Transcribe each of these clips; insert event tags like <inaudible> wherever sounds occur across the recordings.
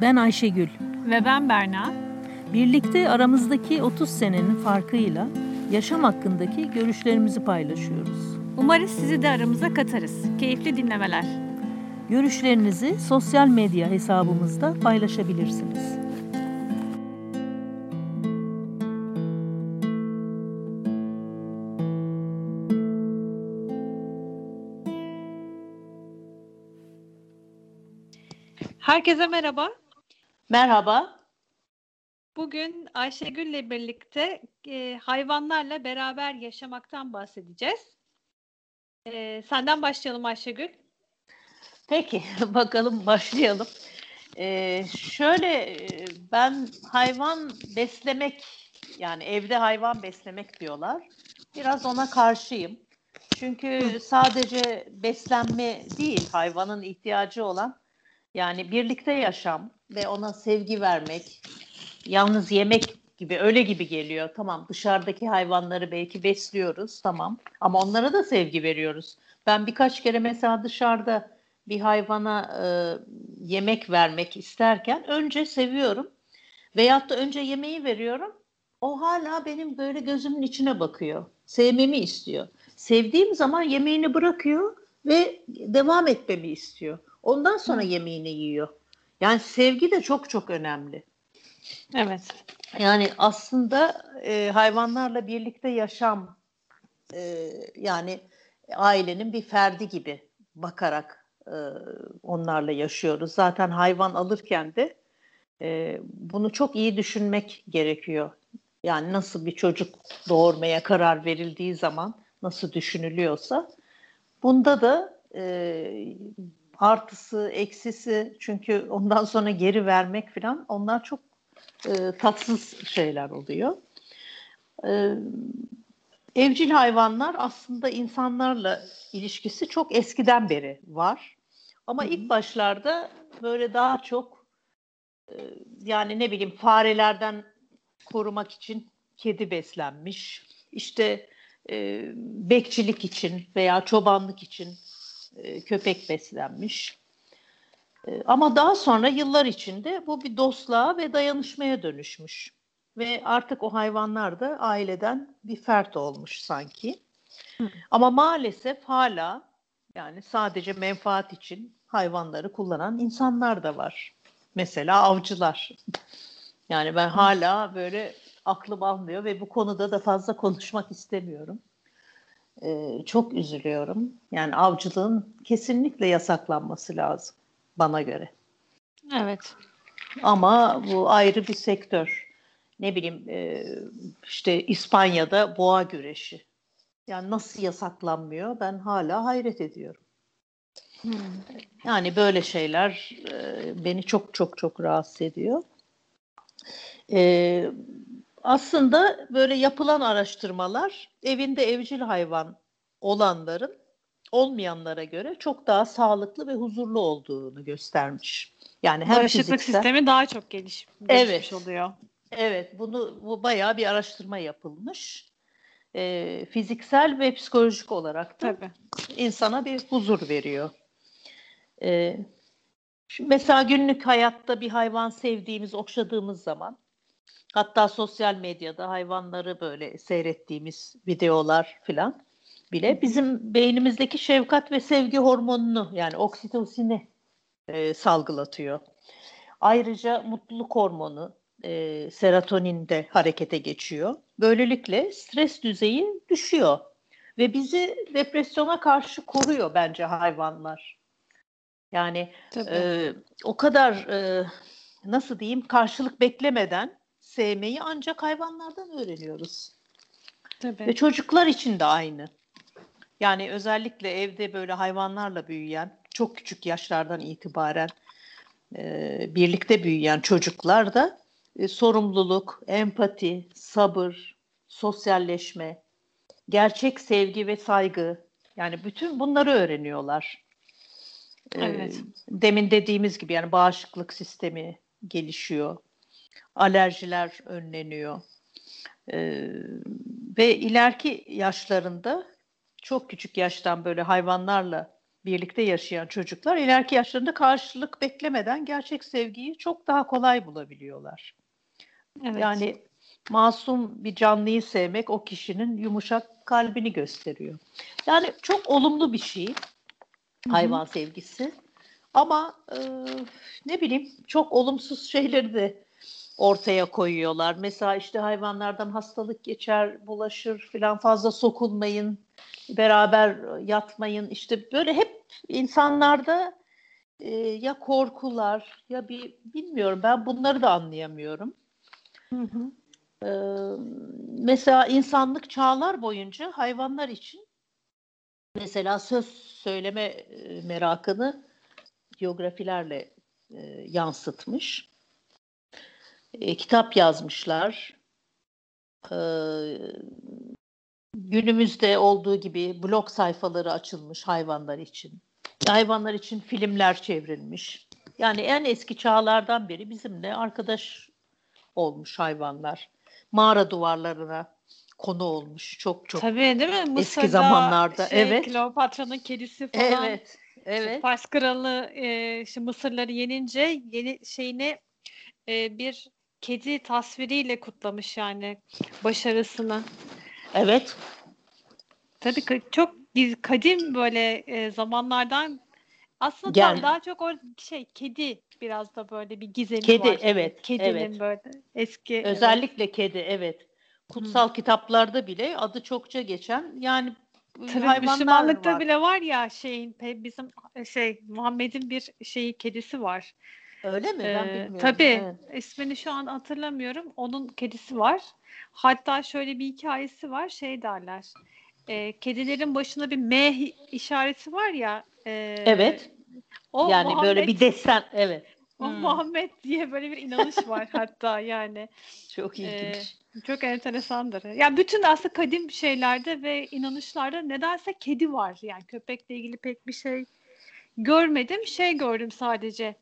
Ben Ayşegül. Ve ben Berna. Birlikte aramızdaki 30 senenin farkıyla yaşam hakkındaki görüşlerimizi paylaşıyoruz. Umarız sizi de aramıza katarız. Keyifli dinlemeler. Görüşlerinizi sosyal medya hesabımızda paylaşabilirsiniz. Herkese merhaba. Merhaba. Bugün Ayşegül'le birlikte e, hayvanlarla beraber yaşamaktan bahsedeceğiz. E, senden başlayalım Ayşegül. Peki, <laughs> bakalım başlayalım. Ee, şöyle, ben hayvan beslemek, yani evde hayvan beslemek diyorlar. Biraz ona karşıyım. Çünkü sadece beslenme değil, hayvanın ihtiyacı olan yani birlikte yaşam ve ona sevgi vermek, yalnız yemek gibi öyle gibi geliyor. Tamam dışarıdaki hayvanları belki besliyoruz tamam ama onlara da sevgi veriyoruz. Ben birkaç kere mesela dışarıda bir hayvana e, yemek vermek isterken önce seviyorum veyahut da önce yemeği veriyorum. O hala benim böyle gözümün içine bakıyor. Sevmemi istiyor. Sevdiğim zaman yemeğini bırakıyor ve devam etmemi istiyor. Ondan sonra yemeğini yiyor. Yani sevgi de çok çok önemli. Evet. Yani aslında e, hayvanlarla birlikte yaşam e, yani ailenin bir ferdi gibi bakarak e, onlarla yaşıyoruz. Zaten hayvan alırken de e, bunu çok iyi düşünmek gerekiyor. Yani nasıl bir çocuk doğurmaya karar verildiği zaman nasıl düşünülüyorsa bunda da e, artısı, eksisi çünkü ondan sonra geri vermek falan onlar çok e, tatsız şeyler oluyor. E, evcil hayvanlar aslında insanlarla ilişkisi çok eskiden beri var. Ama ilk başlarda böyle daha çok e, yani ne bileyim farelerden korumak için kedi beslenmiş. İşte e, bekçilik için veya çobanlık için e, köpek beslenmiş. E, ama daha sonra yıllar içinde bu bir dostluğa ve dayanışmaya dönüşmüş. Ve artık o hayvanlar da aileden bir fert olmuş sanki. Hı. Ama maalesef hala yani sadece menfaat için hayvanları kullanan insanlar da var. Mesela avcılar. Yani ben hala böyle aklım almıyor ve bu konuda da fazla konuşmak istemiyorum e, çok üzülüyorum. Yani avcılığın kesinlikle yasaklanması lazım bana göre. Evet. Ama bu ayrı bir sektör. Ne bileyim e, işte İspanya'da boğa güreşi. Yani nasıl yasaklanmıyor ben hala hayret ediyorum. Hmm. Yani böyle şeyler e, beni çok çok çok rahatsız ediyor. E, aslında böyle yapılan araştırmalar evinde evcil hayvan olanların olmayanlara göre çok daha sağlıklı ve huzurlu olduğunu göstermiş. Yani hem Bağışıklık fiziksel, sistemi daha çok geliş, gelişmiş evet, oluyor. Evet, bunu bu bayağı bir araştırma yapılmış. Ee, fiziksel ve psikolojik olarak da Tabii. insana bir huzur veriyor. Ee, mesela günlük hayatta bir hayvan sevdiğimiz, okşadığımız zaman Hatta sosyal medyada hayvanları böyle seyrettiğimiz videolar filan bile bizim beynimizdeki şefkat ve sevgi hormonunu yani oksitosini e, salgılatıyor. Ayrıca mutluluk hormonu e, serotonin de harekete geçiyor. Böylelikle stres düzeyi düşüyor ve bizi depresyona karşı koruyor bence hayvanlar. Yani e, o kadar e, nasıl diyeyim karşılık beklemeden sevmeyi ancak hayvanlardan öğreniyoruz. Tabii. Ve çocuklar için de aynı. Yani özellikle evde böyle hayvanlarla büyüyen, çok küçük yaşlardan itibaren e, birlikte büyüyen çocuklar da e, sorumluluk, empati, sabır, sosyalleşme, gerçek sevgi ve saygı yani bütün bunları öğreniyorlar. E, evet. Demin dediğimiz gibi yani bağışıklık sistemi gelişiyor alerjiler önleniyor. Ee, ve ileriki yaşlarında çok küçük yaştan böyle hayvanlarla birlikte yaşayan çocuklar ileriki yaşlarında karşılık beklemeden gerçek sevgiyi çok daha kolay bulabiliyorlar. Evet. Yani masum bir canlıyı sevmek o kişinin yumuşak kalbini gösteriyor. Yani çok olumlu bir şey hayvan Hı-hı. sevgisi. Ama e, ne bileyim çok olumsuz şeyleri de ortaya koyuyorlar. Mesela işte hayvanlardan hastalık geçer, bulaşır filan fazla sokulmayın, beraber yatmayın. İşte böyle hep insanlarda e, ya korkular ya bir bilmiyorum ben bunları da anlayamıyorum. Hı hı. E, mesela insanlık çağlar boyunca hayvanlar için mesela söz söyleme merakını biyografilerle e, yansıtmış. E, kitap yazmışlar. E, günümüzde olduğu gibi blog sayfaları açılmış hayvanlar için. Hayvanlar için filmler çevrilmiş. Yani en eski çağlardan beri bizimle arkadaş olmuş hayvanlar. Mağara duvarlarına konu olmuş çok çok. Tabii değil mi? Mısır'da eski zamanlarda. Şey, evet. Kleopatra'nın kedisi falan. Evet. Evet. Fars kralı e, işte Mısırları yenince yeni şeyini e, bir kedi tasviriyle kutlamış yani başarısını. Evet. Tabii çok kadim böyle e, zamanlardan aslında yani, daha çok o şey kedi biraz da böyle bir gizemi kedi, var. Kedi evet. Kedinin evet. böyle eski. Özellikle evet. kedi evet. Kutsal Hı. kitaplarda bile adı çokça geçen yani Tabii Müslümanlıkta var. bile var ya şeyin bizim şey Muhammed'in bir şeyi kedisi var. Öyle mi? Ben ee, bilmiyorum. Tabii. Evet. İsmini şu an hatırlamıyorum. Onun kedisi var. Hatta şöyle bir hikayesi var. Şey derler. E, kedilerin başına bir M işareti var ya. E, evet. O yani Muhammed, böyle bir desen. Evet. O hmm. Muhammed diye böyle bir inanış var <laughs> hatta yani. Çok ilginç. Ee, çok enteresandır. Ya yani bütün aslında kadim şeylerde ve inanışlarda nedense kedi var. Yani köpekle ilgili pek bir şey görmedim. Şey gördüm sadece.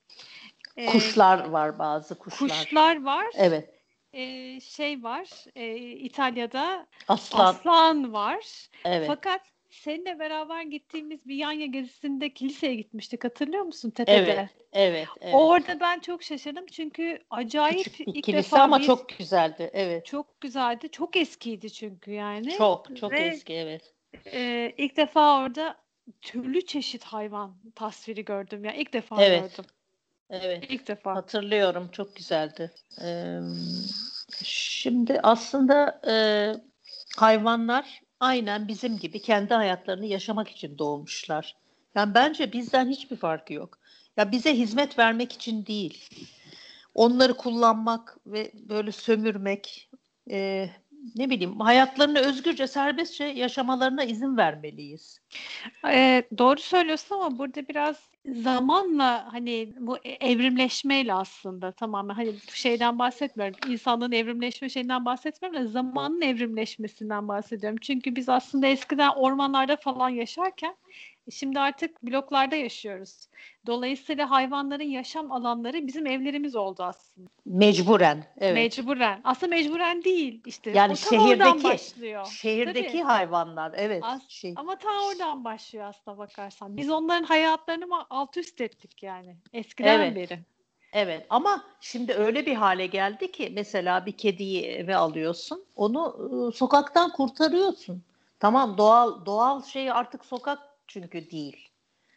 Ee, kuşlar var bazı kuşlar. Kuşlar var. Evet. Ee, şey var. E, İtalya'da aslan. aslan var. Evet. Fakat seninle beraber gittiğimiz bir Yanya gezisinde kiliseye gitmiştik. Hatırlıyor musun tepede? Evet. Evet, evet. Orada ben çok şaşırdım çünkü acayip Küçük bir ilk kilise defa ama bir, çok güzeldi. Evet. Çok güzeldi. Çok eskiydi çünkü yani. Çok çok Ve, eski evet. E, ilk defa orada türlü çeşit hayvan tasviri gördüm ya. ilk defa evet. gördüm. Evet. İlk defa. Hatırlıyorum. Çok güzeldi. Ee, şimdi aslında e, hayvanlar aynen bizim gibi kendi hayatlarını yaşamak için doğmuşlar. Yani bence bizden hiçbir farkı yok. Ya bize hizmet vermek için değil. Onları kullanmak ve böyle sömürmek, e, ne bileyim hayatlarını özgürce serbestçe yaşamalarına izin vermeliyiz. Ee, doğru söylüyorsun ama burada biraz zamanla hani bu e, evrimleşmeyle aslında tamamen hani şeyden bahsetmiyorum. İnsanlığın evrimleşme şeyinden bahsetmiyorum da zamanın evrimleşmesinden bahsediyorum. Çünkü biz aslında eskiden ormanlarda falan yaşarken Şimdi artık bloklarda yaşıyoruz. Dolayısıyla hayvanların yaşam alanları bizim evlerimiz oldu aslında. Mecburen. Evet. Mecburen. Aslında mecburen değil işte. Yani o şehirdeki başlıyor. şehirdeki Tabii. hayvanlar evet. As- şey. Ama ta oradan başlıyor aslında bakarsan. Biz onların hayatlarını alt üst ettik yani eskiden evet. beri. Evet ama şimdi öyle bir hale geldi ki mesela bir kediyi eve alıyorsun onu ıı, sokaktan kurtarıyorsun. Tamam doğal doğal şey artık sokak çünkü değil.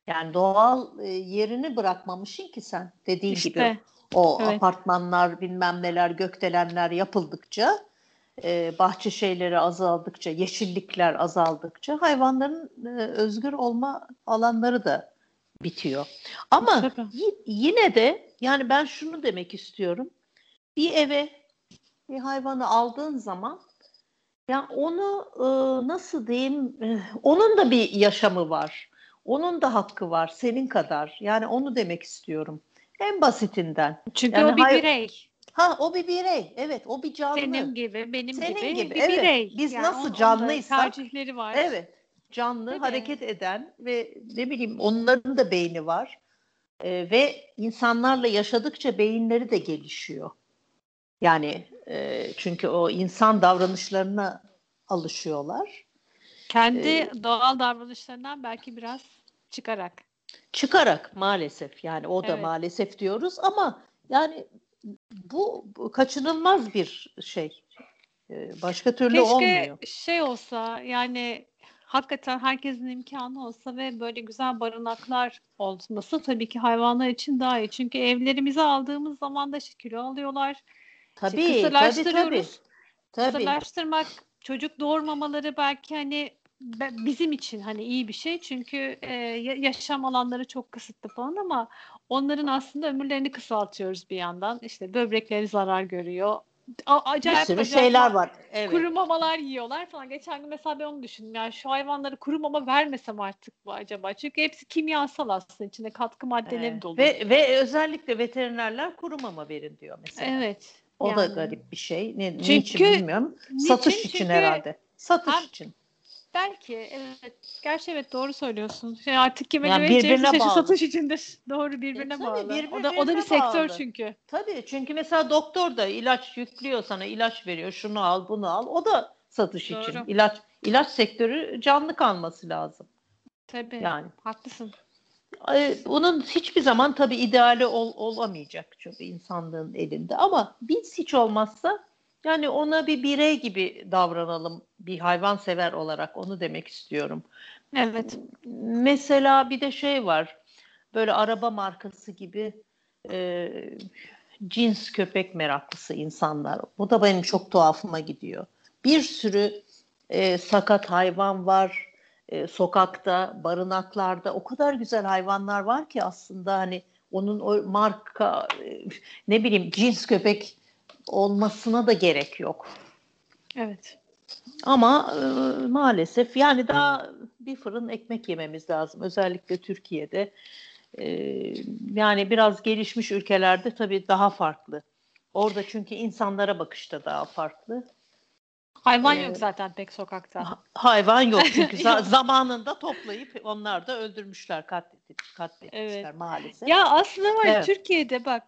Yani doğal e, yerini bırakmamışsın ki sen dediğin işte, gibi. O evet. apartmanlar bilmem neler gökdelenler yapıldıkça e, bahçe şeyleri azaldıkça yeşillikler azaldıkça hayvanların e, özgür olma alanları da bitiyor. Ama y- yine de yani ben şunu demek istiyorum. Bir eve bir hayvanı aldığın zaman ya onu e, nasıl diyeyim? E, onun da bir yaşamı var. Onun da hakkı var senin kadar. Yani onu demek istiyorum. En basitinden. Çünkü yani o bir hay- birey. Ha o bir birey. Evet o bir canlı. Senin gibi, benim Senin gibi, gibi. bir evet. birey. Biz yani nasıl canlıysak. tercihleri var. Evet. Canlı, Tabii. hareket eden ve ne bileyim onların da beyni var. Ee, ve insanlarla yaşadıkça beyinleri de gelişiyor. Yani e, çünkü o insan davranışlarına alışıyorlar. Kendi ee, doğal davranışlarından belki biraz çıkarak. Çıkarak maalesef yani o da Evet. maalesef diyoruz ama yani bu, bu kaçınılmaz bir şey. Ee, Başka türlü Keşke olmuyor. şey olsa yani hakikaten herkesin imkanı olsa ve böyle güzel barınaklar olması tabii ki hayvanlar için daha iyi. Çünkü evlerimize aldığımız zaman da kilo alıyorlar. Tabii tabii tabii. kısırlaştırıyoruz. Tabii. Kısırlaştırmak, çocuk doğurmamaları belki hani bizim için hani iyi bir şey. Çünkü e, ya- yaşam alanları çok kısıtlı falan ama onların aslında ömürlerini kısaltıyoruz bir yandan. İşte böbrekleri zarar görüyor. A- Bir acayip sürü acayip şeyler var. Evet. Kuru mamalar yiyorlar falan. Geçen gün mesela ben onu düşündüm. Yani şu hayvanlara kuru mama vermesem artık mı acaba? Çünkü hepsi kimyasal aslında. içinde katkı maddeleri Evet. dolu. Ve, ve özellikle veterinerler kuru mama verin diyor mesela. evet. O da yani. garip bir şey. Ne, Çünkü- niçin bilmiyorum. Niçin? Satış için Çünkü herhalde. Satış hem- için. Belki evet. Gerçi evet doğru söylüyorsun. Şey artık kime Yani birbirine çeşit bağlı. satış içindir. <laughs> Doğru birbirine tabii, bağlı. birbirine o da o da bir sektör bağlı. çünkü. Tabii çünkü mesela doktor da ilaç yüklüyor sana ilaç veriyor şunu al bunu al o da satış için Doğru. ilaç ilaç sektörü canlı kalması lazım Tabii. yani Haklısın. Onun hiçbir zaman tabii ideali ol- olamayacak çünkü insanlığın elinde ama biz hiç olmazsa yani ona bir birey gibi davranalım bir hayvan sever olarak onu demek istiyorum. Evet. Mesela bir de şey var böyle araba markası gibi e, cins köpek meraklısı insanlar. Bu da benim çok tuhafıma gidiyor. Bir sürü e, sakat hayvan var e, sokakta, barınaklarda. O kadar güzel hayvanlar var ki aslında hani onun o marka e, ne bileyim cins köpek olmasına da gerek yok. Evet. Ama e, maalesef yani daha bir fırın ekmek yememiz lazım. Özellikle Türkiye'de. E, yani biraz gelişmiş ülkelerde tabii daha farklı. Orada çünkü insanlara bakışta daha farklı. Hayvan Ee, yok zaten pek sokakta. Ha- Hayvan yok <laughs> çünkü zamanında toplayıp onlar da öldürmüşler, katlet- katletmişler Evet. maalesef. Ya aslında var Evet. Türkiye'de bak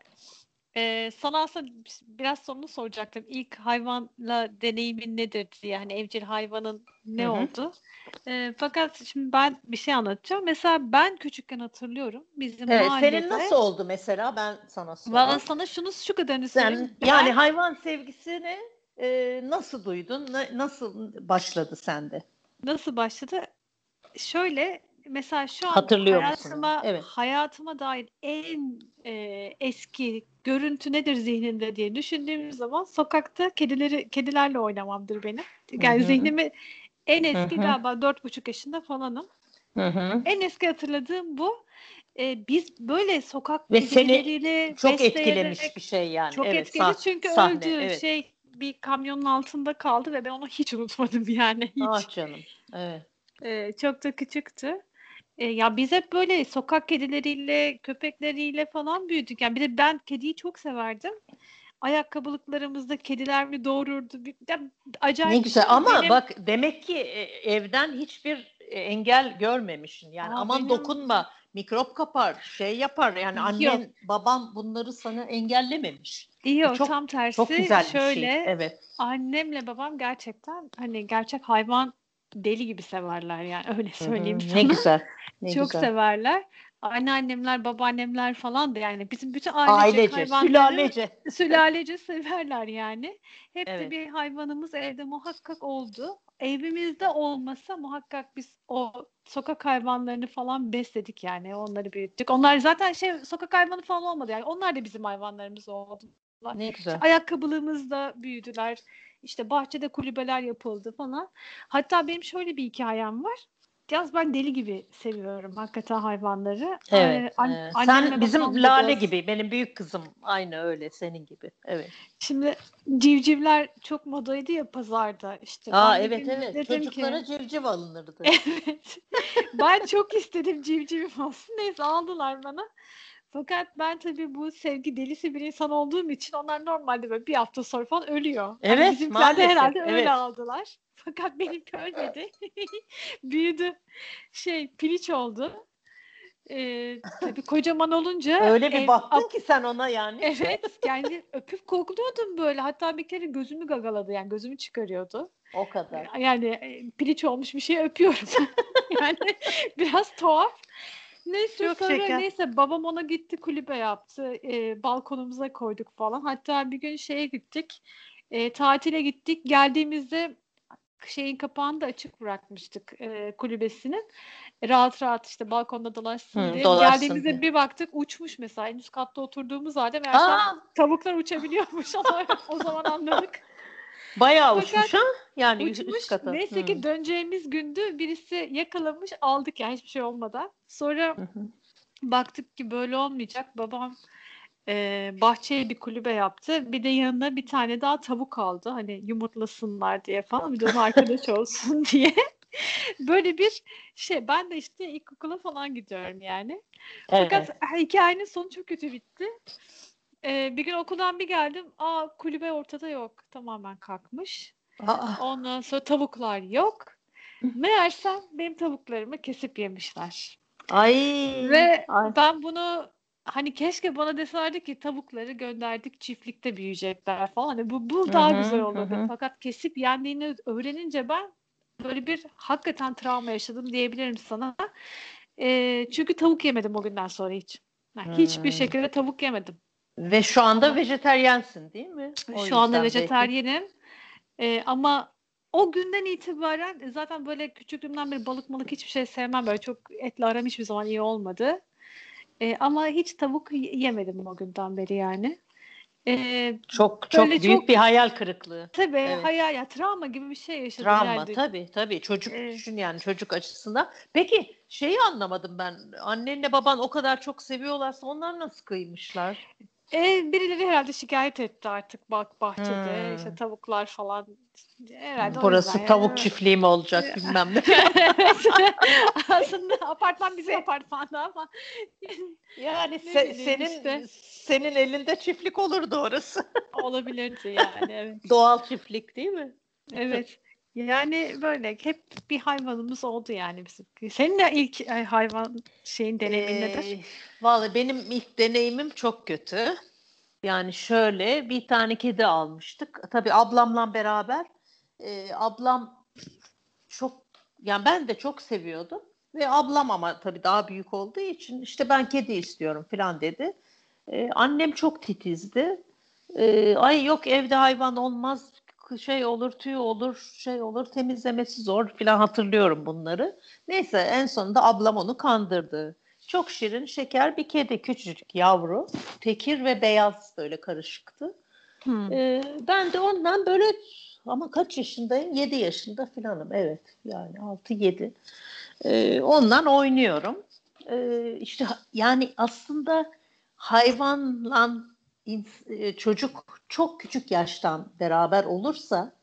e, sana aslında biraz sonunu soracaktım. İlk hayvanla deneyimin nedir diye hani evcil hayvanın ne Hı hı. oldu? E, fakat şimdi ben bir şey anlatacağım. Mesela ben küçükken hatırlıyorum bizim Evet, mahallede. senin nasıl oldu mesela ben sana Valla sorayım. sana şunu şu kadarını Sen söyleyeyim. yani Ben- hayvan sevgisini e, nasıl duydun? Na- nasıl başladı sende? Nasıl başladı? Şöyle mesela şu an Hatırlıyor musun? hayatıma, Evet. hayatıma dair en e, eski görüntü nedir zihninde diye düşündüğüm zaman sokakta kedileri kedilerle oynamamdır benim. Yani Hı hı. zihnimi en eski hı. galiba dört buçuk yaşında falanım. Hı hı. En eski hatırladığım bu. E, biz böyle sokak Ve seni Çok etkilemiş bir şey yani. çok evet, etkiledi sah- çünkü sahne, öldü evet. şey bir kamyonun altında kaldı ve ben onu hiç unutmadım <laughs> yani hiç. Ah canım. Evet. Ee, çok da küçüktü. Ee, ya biz hep böyle sokak kedileriyle, köpekleriyle falan büyüdük. Yani bir de ben kediyi çok severdim. Ayakkabılıklarımızda kediler mi doğururdu? Bir, ya, acayip Ne güzel şey. ama Benim- bak demek ki e, evden hiçbir e, engel görmemişsin. Yani Aa, aman benim- dokunma, mikrop kapar, şey yapar. Yani Yok. annen, baban bunları sana engellememiş. Yok çok- tam tersi. Çok güzel bir Şöyle şey. Evet. annemle babam gerçekten hani gerçek hayvan deli gibi severler yani <laughs> öyle söyleyeyim Ne sana. güzel. <laughs> Ne Çok güzel. severler. Anneannemler, babaannemler falan da yani bizim bütün ailece Ailece, sülalece. <laughs> sülalece severler yani. Hep Evet. de bir hayvanımız evde muhakkak oldu. Evimizde olmasa muhakkak biz o sokak hayvanlarını falan besledik yani. Onları büyüttük. Onlar zaten şey sokak hayvanı falan olmadı yani. Onlar da bizim hayvanlarımız oldu. Ne güzel. Ayakkabılığımızda büyüdüler. İşte bahçede kulübeler yapıldı falan. Hatta benim şöyle bir hikayem var. Yalnız ben deli gibi seviyorum hakikaten hayvanları. Evet. Ee, an- e, annemle sen bizim Lale biraz- gibi. Benim büyük kızım aynı öyle senin gibi. Evet. Şimdi civcivler çok modaydı ya pazarda işte. Aa Ben evet evet. Çocuklara ki, civciv alınırdı. <laughs> evet. ben çok istedim civcivim olsun. Neyse aldılar bana. Fakat ben tabii bu sevgi delisi bir insan olduğum için onlar normalde böyle bir hafta sonra falan ölüyor. Hani Evet, bizimkiler de maalesef, herhalde evet. öyle aldılar. <laughs> Fakat benimki ölmedi. <laughs> Büyüdü. Şey piliç oldu. e, tabii kocaman olunca öyle bir ev- baktın ap- ki sen ona yani. Evet <laughs> yani öpüp kokluyordum böyle. Hatta bir kere gözümü gagaladı yani gözümü çıkarıyordu. O kadar. Yani e, piliç olmuş bir şey öpüyorum. yani biraz tuhaf. Neyse Çok sonra şeker. neyse babam ona gitti kulübe yaptı. E, balkonumuza koyduk falan. Hatta bir gün şeye gittik. E, tatile gittik. Geldiğimizde şeyin kapağını da açık bırakmıştık e, kulübesinin. Rahat rahat işte balkonda dolaşsın Hı, diye. dolaşsın Geldiğimizde diye. bir baktık uçmuş mesela. En üst katta oturduğumuz halde meğerse Aa, tavuklar uçabiliyormuş ama <laughs> o zaman anladık. Bayağı Fakat uçmuş ha? Yani Uçmuş. üst kata. Neyse ki döneceğimiz gündü birisi yakalamış aldık yani hiçbir şey olmadan. Sonra Hı hı. baktık ki böyle olmayacak. Babam e, bahçeye bir kulübe yaptı. Bir de yanına bir tane daha tavuk aldı. Hani yumurtlasınlar diye falan. Bir de arkadaş <laughs> olsun <laughs> diye. Böyle bir şey. Ben de işte ilkokula falan gidiyorum yani. Fakat Evet. hikayenin sonu çok kötü bitti. Ee, bir gün okuldan bir geldim. Aa kulübe ortada yok. Tamamen kalkmış. Aa, Ondan sonra tavuklar yok. <laughs> Meğersem benim tavuklarımı kesip yemişler. ay. Ve ay. ben bunu hani keşke bana deselerdi ki tavukları gönderdik çiftlikte büyüyecekler falan. Hani bu, bu daha hı, güzel olurdu. hı. Fakat kesip yendiğini öğrenince ben böyle bir hakikaten travma yaşadım diyebilirim sana. Ee, çünkü tavuk yemedim o günden sonra hiç. Yani Hiçbir şekilde tavuk yemedim. Ve şu anda vejeteryensin değil mi? O Şu anda vejetaryenim. Ee, ama o günden itibaren e, zaten böyle küçüklüğümden beri balık malık hiçbir şey sevmem. Böyle çok etle aram hiçbir zaman iyi olmadı. Ee, ama hiç tavuk yemedim o günden beri yani. Ee, Çok çok büyük çok- bir hayal kırıklığı. tabii Evet. hayal ya travma gibi bir şey yaşadım. Travma yani. tabii tabii çocuk Evet. düşün yani çocuk açısından. Peki şeyi anlamadım ben. Annenle baban o kadar çok seviyorlarsa onlar nasıl kıymışlar? Ee, birileri herhalde şikayet etti artık bak bahçede Hmm. işte tavuklar falan. Herhalde Burası yüzden yani. tavuk çiftliği mi olacak <laughs> bilmem ne. <laughs> Aslında apartman bizim apartmanda ama <laughs> Yani se- senin işte. senin elinde çiftlik olurdu orası. olabilirdi yani. Evet. Doğal çiftlik değil mi? Evet. Yani böyle hep bir hayvanımız oldu yani bizim. Senin de ilk e, hayvan şeyin deneyimin nedir? Ee, Vallahi benim ilk deneyimim çok kötü. Yani şöyle bir tane kedi almıştık. Tabii ablamla beraber. Ee, ablam çok yani ben de çok seviyordum. Ve ablam ama tabii daha büyük olduğu için işte ben kedi istiyorum falan dedi. Ee, annem çok titizdi. Ee, ay yok evde hayvan olmaz şey olur tüy olur şey olur temizlemesi zor falan hatırlıyorum bunları. Neyse en sonunda ablam onu kandırdı. Çok şirin şeker bir kedi küçücük yavru. Tekir ve beyaz böyle karışıktı. Hmm. Ee, ben de ondan böyle ama kaç yaşındayım? 7 yaşında falanım. Evet yani 6-7. Ee, ondan oynuyorum. Ee, işte yani aslında hayvanla çocuk çok küçük yaştan beraber olursa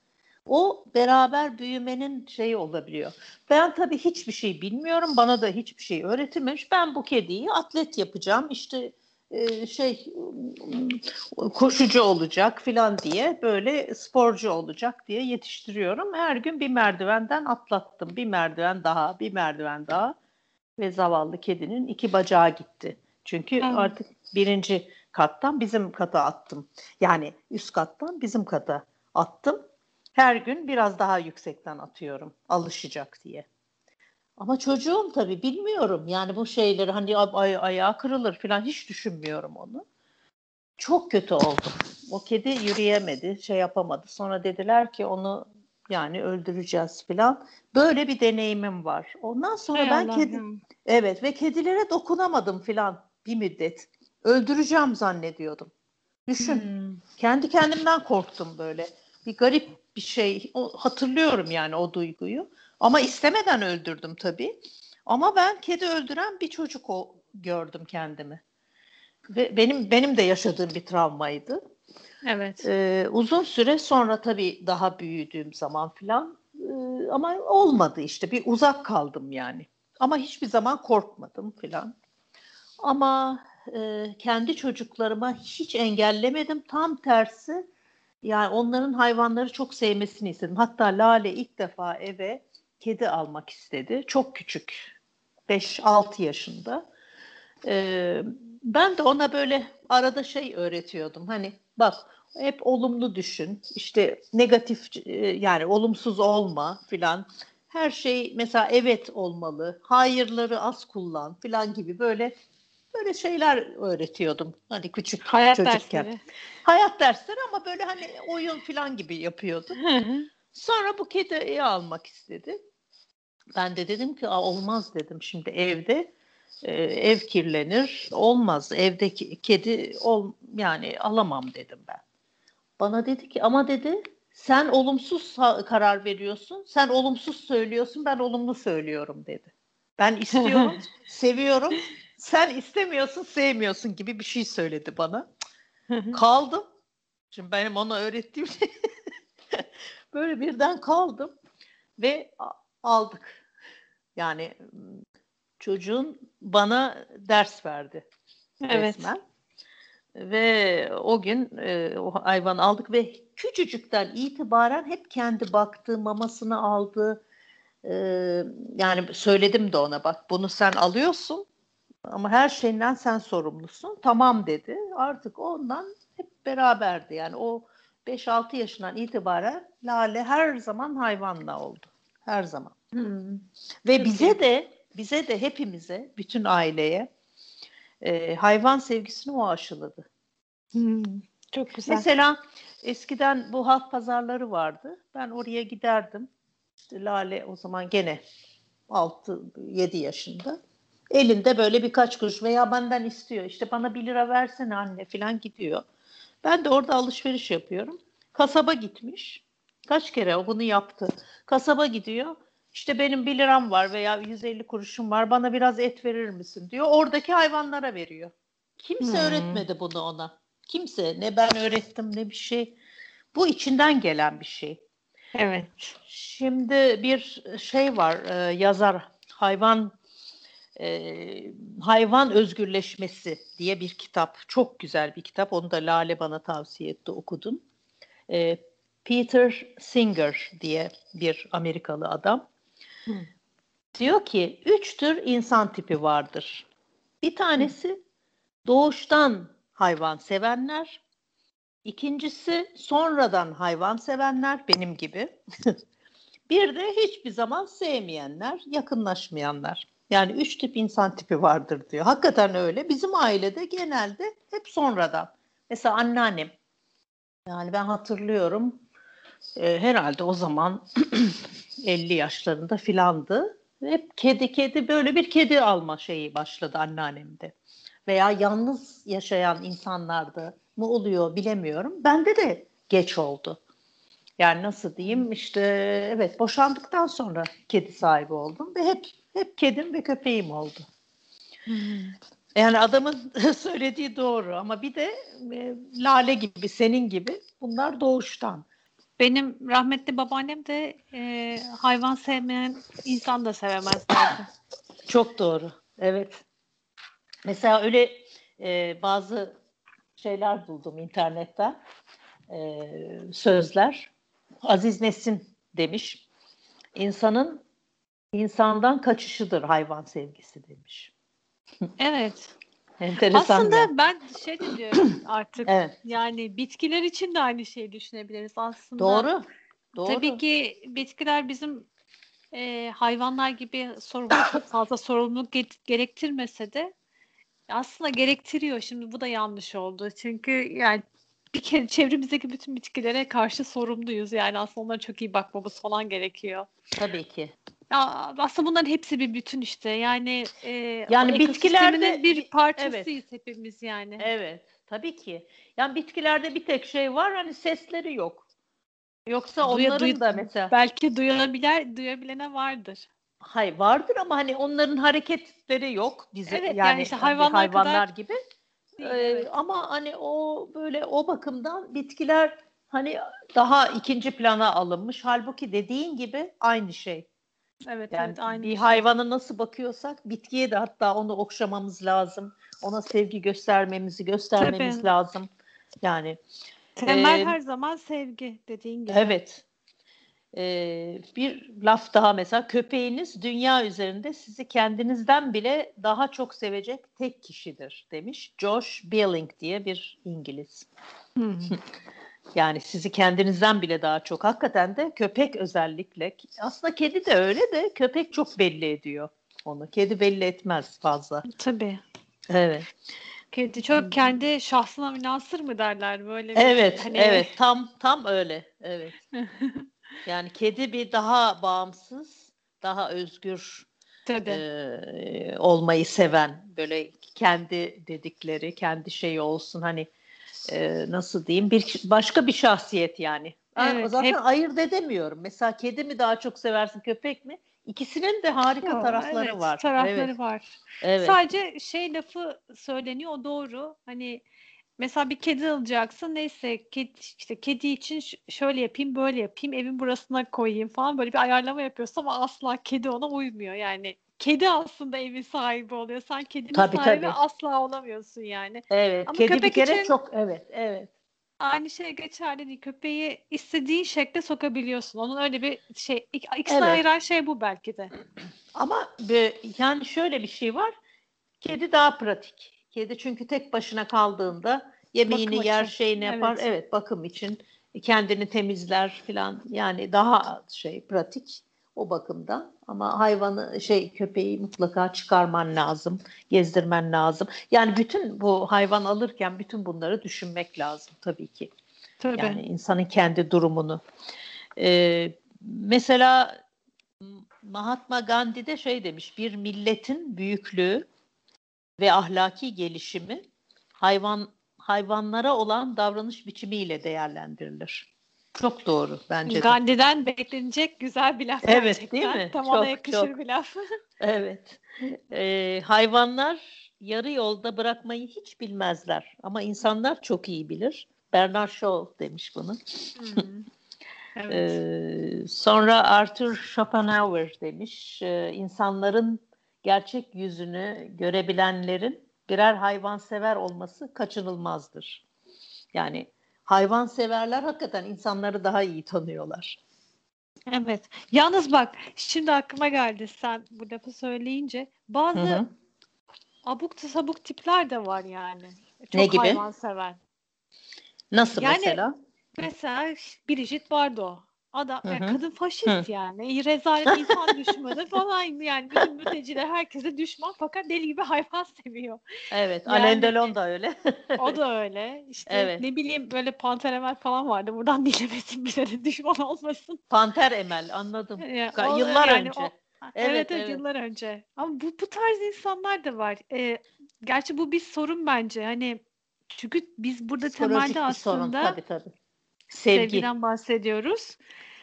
o beraber büyümenin şeyi olabiliyor. Ben tabii hiçbir şey bilmiyorum. Bana da hiçbir şey öğretilmemiş. Ben bu kediyi atlet yapacağım. İşte e, şey koşucu olacak filan diye böyle sporcu olacak diye yetiştiriyorum. Her gün bir merdivenden atlattım. Bir merdiven daha, bir merdiven daha ve zavallı kedinin iki bacağı gitti. Çünkü Evet. artık birinci kattan bizim kata attım. Yani üst kattan bizim kata attım. Her gün biraz daha yüksekten atıyorum alışacak diye. Ama çocuğum tabii bilmiyorum. Yani bu şeyleri hani ay ayağı kırılır falan hiç düşünmüyorum onu. Çok kötü oldu. O kedi yürüyemedi, şey yapamadı. Sonra dediler ki onu yani öldüreceğiz falan. Böyle bir deneyimim var. Ondan sonra Hay ben Allah kedi evet ve kedilere dokunamadım falan bir müddet. Öldüreceğim zannediyordum. Düşün. Hmm. Kendi kendimden korktum böyle. Bir garip bir şey. O, hatırlıyorum yani o duyguyu. Ama istemeden öldürdüm tabii. Ama ben kedi öldüren bir çocuk o, gördüm kendimi. Ve benim benim de yaşadığım bir travmaydı. Evet. Ee, uzun süre sonra tabii daha büyüdüğüm zaman filan e, ama olmadı işte bir uzak kaldım yani. Ama hiçbir zaman korkmadım filan. Ama e, kendi çocuklarıma hiç engellemedim. Tam tersi yani onların hayvanları çok sevmesini istedim. Hatta Lale ilk defa eve kedi almak istedi. Çok küçük. 5-6 yaşında. Ee, ben de ona böyle arada şey öğretiyordum. Hani bak hep olumlu düşün. İşte negatif e, yani olumsuz olma filan. Her şey mesela evet olmalı. Hayırları az kullan filan gibi böyle böyle şeyler öğretiyordum. Hani küçük Hayat çocukken. dersleri. Hayat dersleri ama böyle hani oyun filan gibi yapıyordum. Sonra bu kediyi almak istedi. Ben de dedim ki olmaz dedim şimdi evde e, ev kirlenir olmaz evdeki kedi ol yani alamam dedim ben. Bana dedi ki ama dedi sen olumsuz karar veriyorsun sen olumsuz söylüyorsun ben olumlu söylüyorum dedi. Ben istiyorum seviyorum sen istemiyorsun sevmiyorsun gibi bir şey söyledi bana. Kaldım. Şimdi benim ona öğrettiğim şey <laughs> böyle birden kaldım ve aldık. Yani çocuğun bana ders verdi. Evet. Resmen. Ve o gün e, o hayvanı aldık ve küçücükten itibaren hep kendi baktı, mamasını aldı. E, yani söyledim de ona bak bunu sen alıyorsun ama her şeyinden sen sorumlusun. Tamam dedi. Artık ondan hep beraberdi. Yani o 5-6 yaşından itibaren Lale her zaman hayvanla oldu. Her zaman. Hmm. Ve Çok bize de bize de hepimize, bütün aileye e, hayvan sevgisini o aşıladı. Hmm. Çok güzel. Mesela eskiden bu halk pazarları vardı. Ben oraya giderdim. İşte Lale o zaman gene 6-7 yaşında. Elinde böyle birkaç kuruş veya benden istiyor. İşte bana bir lira versene anne falan gidiyor. Ben de orada alışveriş yapıyorum. Kasaba gitmiş. Kaç kere o bunu yaptı. Kasaba gidiyor. İşte benim bir liram var veya 150 kuruşum var. Bana biraz et verir misin diyor. Oradaki hayvanlara veriyor. Kimse Hmm. öğretmedi bunu ona. Kimse. Ne ben öğrettim ne bir şey. Bu içinden gelen bir şey. Evet. Şimdi bir şey var e, yazar hayvan e, hayvan özgürleşmesi diye bir kitap çok güzel bir kitap onu da Lale bana tavsiye etti okudum E, Peter Singer diye bir Amerikalı adam Hı. diyor ki üç tür insan tipi vardır bir tanesi doğuştan hayvan sevenler İkincisi sonradan hayvan sevenler benim gibi. <laughs> bir de hiçbir zaman sevmeyenler, yakınlaşmayanlar. Yani üç tip insan tipi vardır diyor. Hakikaten öyle. Bizim ailede genelde hep sonradan. Mesela anneannem. Yani ben hatırlıyorum. e, herhalde o zaman <clears throat> 50 yaşlarında filandı. Hep kedi kedi böyle bir kedi alma şeyi başladı anneannemde. Veya yalnız yaşayan insanlarda mı oluyor bilemiyorum. Bende de geç oldu. Yani nasıl diyeyim işte evet boşandıktan sonra kedi sahibi oldum ve hep hep kedim ve köpeğim oldu. Yani adamın <laughs> söylediği doğru ama bir de e, Lale gibi senin gibi bunlar doğuştan. Benim rahmetli babaannem de e, hayvan sevmeyen insan da sevemez derdi. <coughs> Çok doğru. Evet. Mesela öyle e, bazı şeyler buldum internetten. E, sözler. Aziz Nesin demiş. İnsanın insandan kaçışıdır hayvan sevgisi demiş. Evet. Enteresan. Aslında ya. ben şey de diyorum <clears throat> artık. Evet. Yani bitkiler için de aynı şeyi düşünebiliriz aslında. Doğru. Doğru. Tabii ki bitkiler bizim e, hayvanlar gibi sorumluluk, fazla sorumluluk ge- gerektirmese de aslında gerektiriyor. Şimdi bu da yanlış oldu. Çünkü yani bir kere çevremizdeki bütün bitkilere karşı sorumluyuz. Yani aslında onlara çok iyi bakmamız falan gerekiyor. Tabii ki. Ya aslında bunların hepsi bir bütün işte. Yani e, Yani bitkilerde- bir parçasıyız hepimiz yani. Evet. Tabii ki. Yani bitkilerde bir tek şey var hani sesleri yok. Yoksa Duya- onların duy- da mesela Belki duyabilen, duyabilene vardır. Hay vardır ama hani onların hareketleri yok bize Evet, yani, yani işte hayvanlar hayvanlar kadar gibi. Değil, Ee, evet. Ama hani o böyle o bakımdan bitkiler hani daha ikinci plana alınmış. Halbuki dediğin gibi aynı şey. Evet, Yani evet aynı bir şey. hayvana nasıl bakıyorsak bitkiye de hatta onu okşamamız lazım. Ona sevgi göstermemizi göstermemiz Tabii. lazım. Yani Temel Ee, her zaman sevgi dediğin gibi. evet. Ee, bir laf daha mesela köpeğiniz dünya üzerinde sizi kendinizden bile daha çok sevecek tek kişidir demiş Josh Billing diye bir İngiliz. <laughs> Yani sizi kendinizden bile daha çok. Hakikaten de köpek özellikle. Aslında kedi de öyle de köpek çok belli ediyor onu. Kedi belli etmez fazla. Tabii. Evet. Kedi çok kendi şahsına münasır mı derler böyle bir, Evet, hani- evet. Tam tam öyle. Evet. <laughs> Yani kedi bir daha bağımsız, daha özgür Tabii. e, olmayı seven, böyle kendi dedikleri, kendi şeyi olsun hani e, nasıl diyeyim bir başka bir şahsiyet yani. Evet, zaten hep- ayırt edemiyorum. Mesela kedi mi daha çok seversin, köpek mi? İkisinin de harika Yo, tarafları evet, var. Tarafları evet, var. evet. Sadece şey lafı söyleniyor o doğru. Hani mesela bir kedi alacaksın neyse kedi, işte kedi için şöyle yapayım böyle yapayım evin burasına koyayım falan böyle bir ayarlama yapıyorsun ama asla kedi ona uymuyor yani. Kedi aslında evin sahibi oluyor. Sen kedinin Tabii, sahibi tabii. asla olamıyorsun yani. Evet, Ama kedi bir kere için- çok evet, evet. Aynı şey geçerli değil. Köpeği istediğin şekle sokabiliyorsun. Onun öyle bir şey ik- ikisini Evet. ayıran şey bu belki de. <clears throat> Ama bir- yani şöyle bir şey var. Kedi daha pratik. Kedi çünkü tek başına kaldığında yemeğini Bakım yer, için. şeyini yapar. Evet. Evet. bakım için kendini temizler filan. Yani daha şey pratik o bakımdan. Ama hayvanı şey köpeği mutlaka çıkarman lazım, gezdirmen lazım. Yani bütün bu hayvan alırken bütün bunları düşünmek lazım tabii ki. Tabii. Yani insanın kendi durumunu. Ee, mesela Mahatma Gandhi de şey demiş, bir milletin büyüklüğü ve ahlaki gelişimi hayvan hayvanlara olan davranış biçimiyle değerlendirilir. Çok doğru bence de. Gandhi'den beklenecek güzel bir laf Evet, gerçekten. değil mi? Tam ona Çok, yakışır çok. bir laf. <laughs> Evet. Ee, hayvanlar yarı yolda bırakmayı hiç bilmezler ama insanlar çok iyi bilir. Bernard Shaw demiş bunu. Hmm. <laughs> Evet. Ee, sonra Arthur Schopenhauer demiş, e, insanların gerçek yüzünü görebilenlerin birer hayvansever olması kaçınılmazdır. Yani hayvanseverler hakikaten insanları daha iyi tanıyorlar. evet. Yalnız bak şimdi aklıma geldi sen bu lafı söyleyince. Bazı Hı hı. abuk sabuk tipler de var yani. Çok Ne gibi? hayvansever. Nasıl Yani- mesela? Mesela Brigitte Bardot. Adam, Hı yani hı. kadın faşist yani. Rezalet insan düşmanı falan yani. Bütün mülteciler herkese düşman fakat deli gibi hayvan <laughs> seviyor. Evet, Yani- Alain Delon da öyle. <laughs> O da <laughs> öyle. İşte Evet. ne bileyim böyle Pantenemel falan vardı. Buradan dinlemesin bize de düşman olmasın. Panter Emel, anladım. Ya, Ka- o- Yıllar yani önce. o- Evet, evet, evet, yıllar önce. Ama bu, bu tarz insanlar da var. Ee, gerçi bu bir sorun bence. Hani çünkü biz burada Psikolojik temelde bir sorun aslında tabii tabii. Sevgi. sevgiden bahsediyoruz.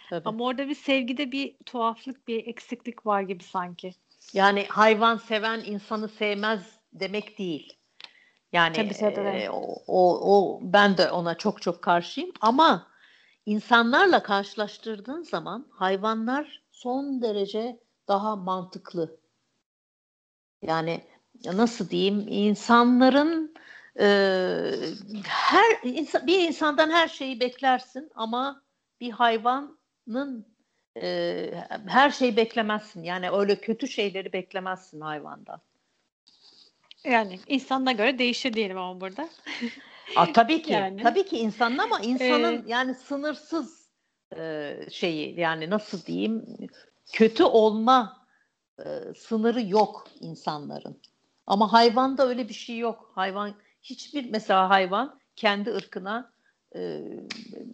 tabii. Ama orada bir sevgide bir tuhaflık, bir eksiklik var gibi sanki. Yani hayvan seven insanı sevmez demek değil. Yani Tabii, tabii. e, o, o, o ben de ona çok çok karşıyım ama insanlarla karşılaştırdığın zaman hayvanlar son derece daha mantıklı. Yani nasıl diyeyim insanların her bir insandan her şeyi beklersin ama bir hayvanın e, her şeyi beklemezsin. Yani öyle kötü şeyleri beklemezsin hayvandan. Yani insanına göre değişir diyelim ama burada. <laughs> Aa, tabii ki. Yani. Tabii ki insanın ama insanın Ee, yani sınırsız e, şeyi yani nasıl diyeyim kötü olma e, sınırı yok insanların. Ama hayvanda öyle bir şey yok. Hayvan hiçbir mesela hayvan kendi ırkına e,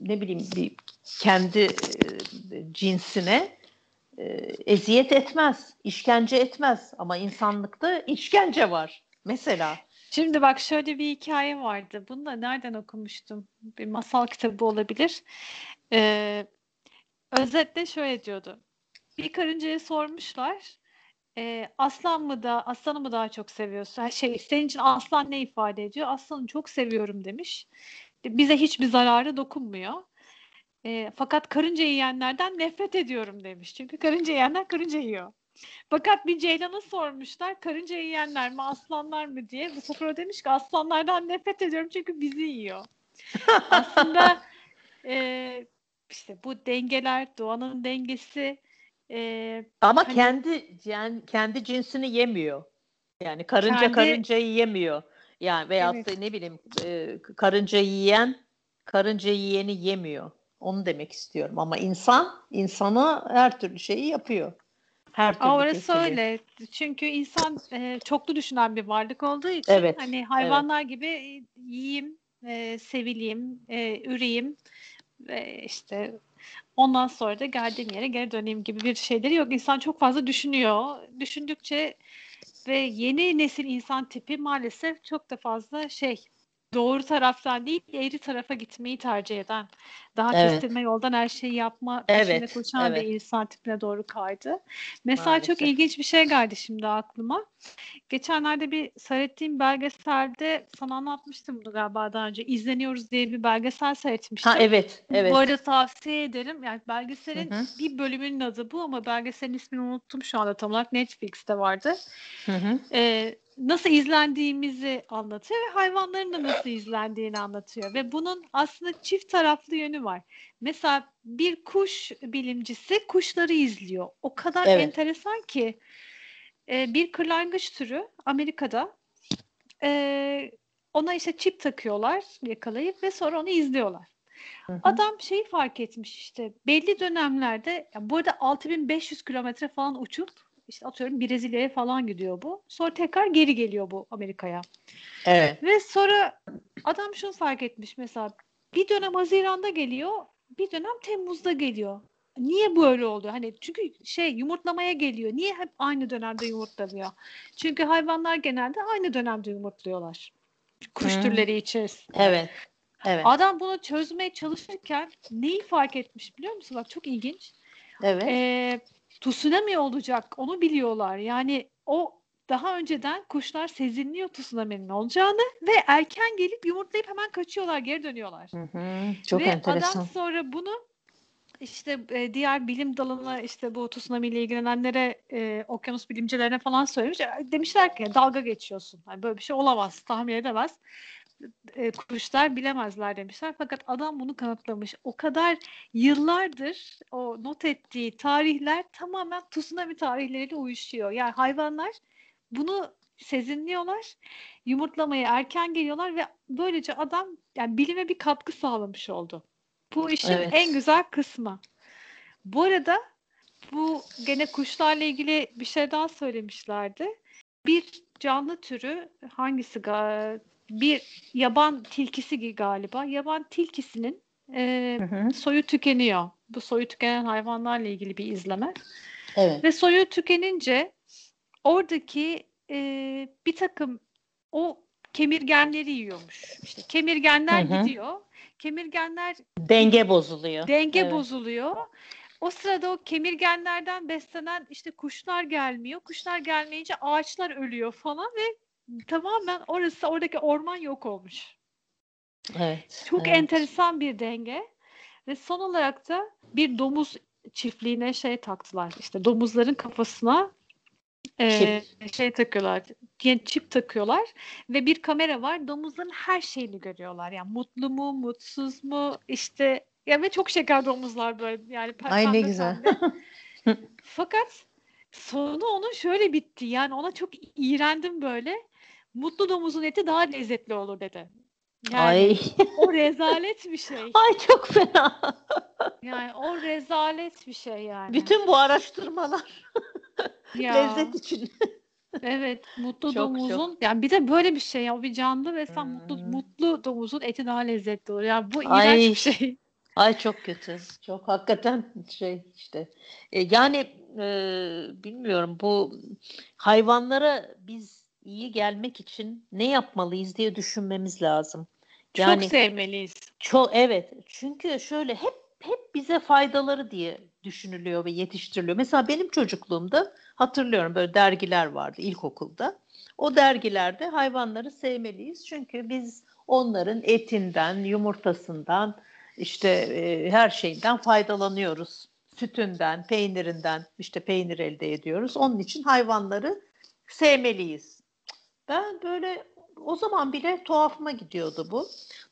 ne bileyim bir kendi e, cinsine e, eziyet etmez, işkence etmez ama insanlıkta işkence var. Mesela Şimdi bak şöyle bir hikaye vardı. Bunu da nereden okumuştum? Bir masal kitabı olabilir. Ee, özetle şöyle diyordu. Bir karıncaya sormuşlar. E, aslan mı da aslanı mı daha çok seviyorsun? Şey, senin için aslan ne ifade ediyor? Aslanı çok seviyorum demiş. Bize hiçbir zararı dokunmuyor. E, fakat karınca yiyenlerden nefret ediyorum demiş. Çünkü karınca yiyenler karınca yiyor. Fakat bir ceylana sormuşlar karınca yiyenler mi aslanlar mı diye. Bu sefer o demiş ki aslanlardan nefret ediyorum çünkü bizi yiyor. Aslında <laughs> e, işte bu dengeler, doğanın dengesi e, ama hani, kendi yani kendi cinsini yemiyor. Yani karınca kendi, karıncayı yemiyor. Yani veyahut evet. ne bileyim e, karınca yiyen karınca yiyeni yemiyor. Onu demek istiyorum ama insan insana her türlü şeyi yapıyor. Her türlü Orası kesili. öyle. Çünkü insan e, çoklu düşünen bir varlık olduğu için evet, hani hayvanlar evet. gibi yiyeyim, e, sevileyim, e, üreyim ve işte ondan sonra da geldiğim yere geri döneyim gibi bir şeyleri yok. İnsan çok fazla düşünüyor. Düşündükçe ve yeni nesil insan tipi maalesef çok da fazla şey doğru taraftan değil eğri tarafa gitmeyi tercih eden daha evet. kestirme yoldan her şeyi yapma evet. peşinde koşan evet. bir insan tipine doğru kaydı. Mesela Maalesef. çok ilginç bir şey geldi şimdi aklıma. Geçenlerde bir seyrettiğim belgeselde sana anlatmıştım bunu galiba daha önce. İzleniyoruz diye bir belgesel seyretmiştim. Ha evet, evet. Bu arada tavsiye ederim. Yani belgeselin Hı-hı. bir bölümünün adı bu ama belgeselin ismini unuttum şu anda tam olarak Netflix'te vardı. Hı hı. Ee, nasıl izlendiğimizi anlatıyor ve hayvanların da nasıl izlendiğini anlatıyor ve bunun aslında çift taraflı yönü var. Mesela bir kuş bilimcisi kuşları izliyor. O kadar evet. enteresan ki e, bir kırlangıç türü Amerika'da e, ona işte çip takıyorlar yakalayıp ve sonra onu izliyorlar. Hı hı. Adam şeyi fark etmiş işte belli dönemlerde yani bu arada 6500 kilometre falan uçup işte atıyorum Brezilya'ya falan gidiyor bu. Sonra tekrar geri geliyor bu Amerika'ya. Evet. Ve sonra adam şunu fark etmiş mesela bir dönem Haziran'da geliyor, bir dönem Temmuz'da geliyor. Niye böyle oldu? Hani çünkü şey yumurtlamaya geliyor. Niye hep aynı dönemde yumurtlanıyor? Çünkü hayvanlar genelde aynı dönemde yumurtluyorlar. Kuş hmm. türleri içerisinde. Evet. Evet. Adam bunu çözmeye çalışırken neyi fark etmiş biliyor musun? Bak çok ilginç. Evet. Ee, tsunami olacak onu biliyorlar. Yani o daha önceden kuşlar sezinliyor tsunami'nin olacağını ve erken gelip yumurtlayıp hemen kaçıyorlar, geri dönüyorlar. Hı hı, çok ve enteresan. adam sonra bunu işte e, diğer bilim dalına işte bu tsunami ile ilgilenenlere e, okyanus bilimcilerine falan söylemiş. E, demişler ki dalga geçiyorsun. Yani böyle bir şey olamaz. Tahmin edemez. E, kuşlar bilemezler demişler. Fakat adam bunu kanıtlamış. O kadar yıllardır o not ettiği tarihler tamamen tsunami tarihleriyle uyuşuyor. Yani hayvanlar bunu sezinliyorlar. Yumurtlamaya erken geliyorlar ve böylece adam yani bilime bir katkı sağlamış oldu. Bu işin evet. en güzel kısmı. Bu arada bu gene kuşlarla ilgili bir şey daha söylemişlerdi. Bir canlı türü hangisi bir yaban tilkisi galiba. Yaban tilkisinin e, hı hı. soyu tükeniyor. Bu soyu tükenen hayvanlarla ilgili bir izleme. Evet. Ve soyu tükenince oradaki e, bir takım o kemirgenleri yiyormuş. İşte kemirgenler hı hı. gidiyor. Kemirgenler denge bozuluyor. Denge evet. bozuluyor. O sırada o kemirgenlerden beslenen işte kuşlar gelmiyor. Kuşlar gelmeyince ağaçlar ölüyor falan ve tamamen orası oradaki orman yok olmuş. Evet. Çok evet. enteresan bir denge ve son olarak da bir domuz çiftliğine şey taktılar. İşte domuzların kafasına e, şey takıyorlar. Yani çip takıyorlar ve bir kamera var. Domuzların her şeyini görüyorlar. Yani mutlu mu, mutsuz mu, işte ya ve çok şeker domuzlar böyle yani Ay ne güzel. <laughs> Fakat sonu onun şöyle bitti. Yani ona çok iğrendim böyle. Mutlu domuzun eti daha lezzetli olur dedi. Yani Ay. o rezalet bir şey. <laughs> Ay çok fena. Yani o rezalet bir şey yani. Bütün bu araştırmalar ya. <laughs> lezzet için. <laughs> evet, mutlu çok, domuzun çok. yani bir de böyle bir şey ya bir canlı ve sen hmm. mutlu mutlu domuzun eti daha lezzetli olur. Yani bu iğrenç Ay. bir şey. <laughs> Ay çok kötü. Çok hakikaten şey işte. E, yani e, bilmiyorum bu hayvanlara biz iyi gelmek için ne yapmalıyız diye düşünmemiz lazım. Yani, çok sevmeliyiz. Çok evet. Çünkü şöyle hep hep bize faydaları diye düşünülüyor ve yetiştiriliyor. Mesela benim çocukluğumda hatırlıyorum böyle dergiler vardı ilkokulda. O dergilerde hayvanları sevmeliyiz. Çünkü biz onların etinden, yumurtasından, işte e, her şeyden faydalanıyoruz. Sütünden, peynirinden, işte peynir elde ediyoruz. Onun için hayvanları sevmeliyiz. Ben böyle o zaman bile tuhafıma gidiyordu bu.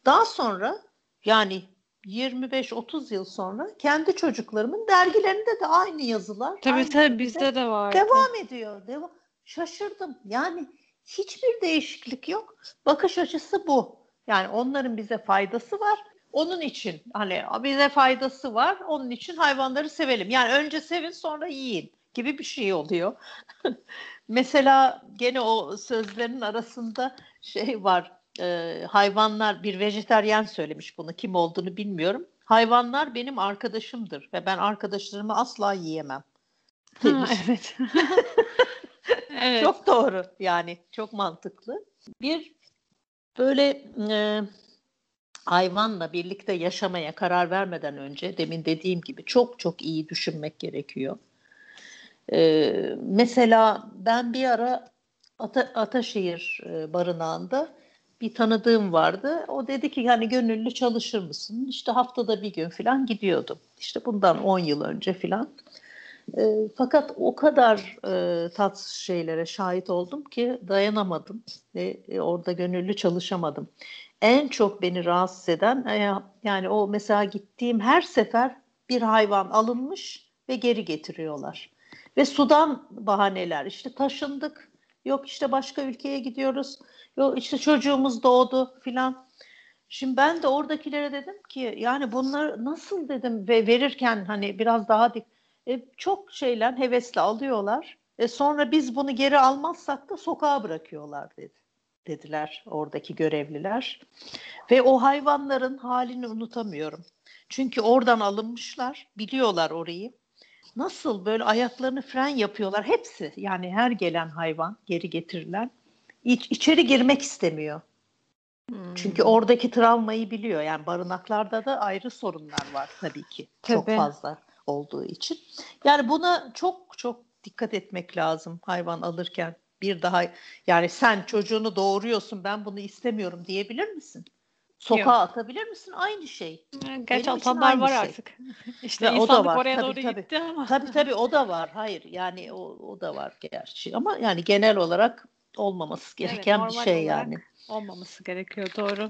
Daha sonra yani 25-30 yıl sonra kendi çocuklarımın dergilerinde de aynı yazılar. Tabii aynı tabii bizde de var. Devam ediyor. Devam. Şaşırdım. Yani hiçbir değişiklik yok. Bakış açısı bu. Yani onların bize faydası var. Onun için hani bize faydası var. Onun için hayvanları sevelim. Yani önce sevin sonra yiyin gibi bir şey oluyor. <laughs> Mesela gene o sözlerin arasında şey var. E, hayvanlar bir vejeteryen söylemiş bunu. Kim olduğunu bilmiyorum. Hayvanlar benim arkadaşımdır ve ben arkadaşlarımı asla yiyemem. Ha, evet. <laughs> evet. Çok doğru yani çok mantıklı. Bir böyle e, hayvanla birlikte yaşamaya karar vermeden önce demin dediğim gibi çok çok iyi düşünmek gerekiyor. Ee, mesela ben bir ara Ata, Ataşehir barınağında bir tanıdığım vardı. O dedi ki hani gönüllü çalışır mısın? İşte haftada bir gün falan gidiyordum. İşte bundan 10 yıl önce falan. E, fakat o kadar e, tatsız şeylere şahit oldum ki dayanamadım ve e, orada gönüllü çalışamadım. En çok beni rahatsız eden e, yani o mesela gittiğim her sefer bir hayvan alınmış ve geri getiriyorlar. Ve sudan bahaneler işte taşındık yok işte başka ülkeye gidiyoruz yok işte çocuğumuz doğdu filan. Şimdi ben de oradakilere dedim ki yani bunları nasıl dedim ve verirken hani biraz daha dik e, çok şeyler hevesle alıyorlar. E, sonra biz bunu geri almazsak da sokağa bırakıyorlar dedi dediler oradaki görevliler. Ve o hayvanların halini unutamıyorum. Çünkü oradan alınmışlar, biliyorlar orayı. Nasıl böyle ayaklarını fren yapıyorlar hepsi. Yani her gelen hayvan geri getirilen iç, içeri girmek istemiyor. Hmm. Çünkü oradaki travmayı biliyor. Yani barınaklarda da ayrı sorunlar var tabii ki. Tabii. Çok fazla olduğu için. Yani buna çok çok dikkat etmek lazım hayvan alırken. Bir daha yani sen çocuğunu doğuruyorsun ben bunu istemiyorum diyebilir misin? Sokağa Yok. atabilir misin? Aynı şey. Gerçi atanlar var şey. artık. <laughs> İşte o da var. oraya tabii, doğru tabii. gitti ama. Tabii tabii o da var. Hayır yani o, o da var gerçi. Ama yani genel olarak olmaması gereken evet, bir şey yani. Olmaması gerekiyor doğru.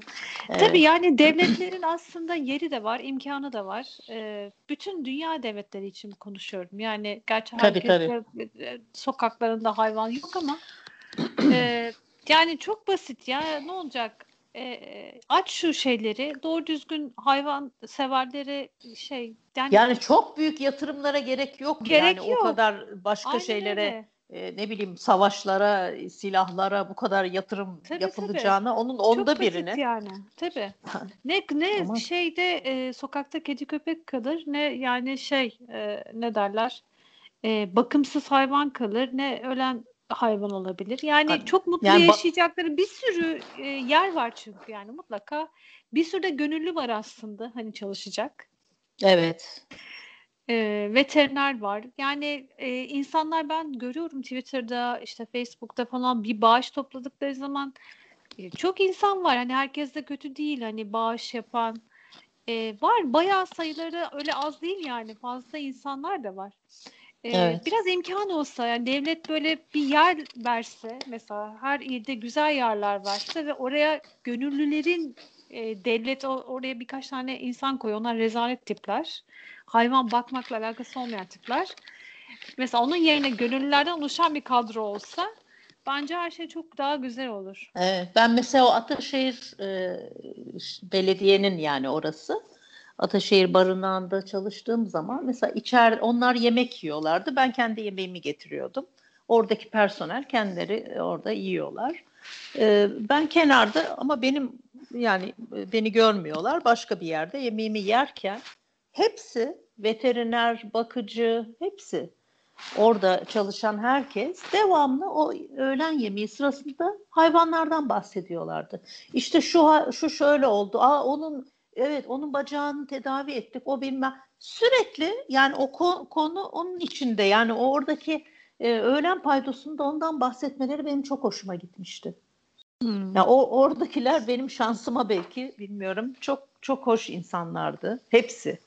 Evet. Tabii yani devletlerin aslında yeri de var, imkanı da var. Ee, bütün dünya devletleri için konuşuyorum. Yani gerçi tabii, herkes tabii. E, sokaklarında hayvan yok ama e, yani çok basit ya ne olacak? E, aç şu şeyleri doğru düzgün hayvan severleri şey yani, yani çok büyük yatırımlara gerek yok gerek yani yok. o kadar başka Aynen şeylere öyle e, ne bileyim savaşlara, silahlara bu kadar yatırım tabii, yapılacağına tabii. onun onda Çok birine. yani. Tabii. <laughs> ne ne Ama... şeyde e, sokakta kedi köpek kalır ne yani şey e, ne derler? E, bakımsız hayvan kalır ne ölen hayvan olabilir. Yani hani, çok mutlu yani yaşayacakları bir sürü e, yer var çünkü yani mutlaka bir sürü de gönüllü var aslında hani çalışacak. Evet e, veteriner var. Yani e, insanlar ben görüyorum Twitter'da işte Facebook'ta falan bir bağış topladıkları zaman e, çok insan var. Hani herkes de kötü değil hani bağış yapan e, var. Bayağı sayıları öyle az değil yani fazla insanlar da var. E, evet. Biraz imkan olsa yani devlet böyle bir yer verse mesela her ilde güzel yerler verse ve oraya gönüllülerin e, devlet oraya birkaç tane insan koyuyor. Onlar rezalet tipler hayvan bakmakla alakası olmayan tipler. Mesela onun yerine gönüllülerden oluşan bir kadro olsa bence her şey çok daha güzel olur. Evet, ben mesela o Ataşehir e, belediyenin yani orası Ataşehir barınağında çalıştığım zaman mesela içer onlar yemek yiyorlardı. Ben kendi yemeğimi getiriyordum. Oradaki personel kendileri orada yiyorlar. Ee, ben kenarda ama benim yani beni görmüyorlar. Başka bir yerde yemeğimi yerken hepsi veteriner, bakıcı hepsi orada çalışan herkes devamlı o öğlen yemeği sırasında hayvanlardan bahsediyorlardı. İşte şu şu şöyle oldu. Aa onun evet onun bacağını tedavi ettik. O bilmem sürekli yani o konu onun içinde yani o oradaki e, öğlen paydosunda ondan bahsetmeleri benim çok hoşuma gitmişti. Hmm. Ya o oradakiler benim şansıma belki bilmiyorum çok çok hoş insanlardı hepsi.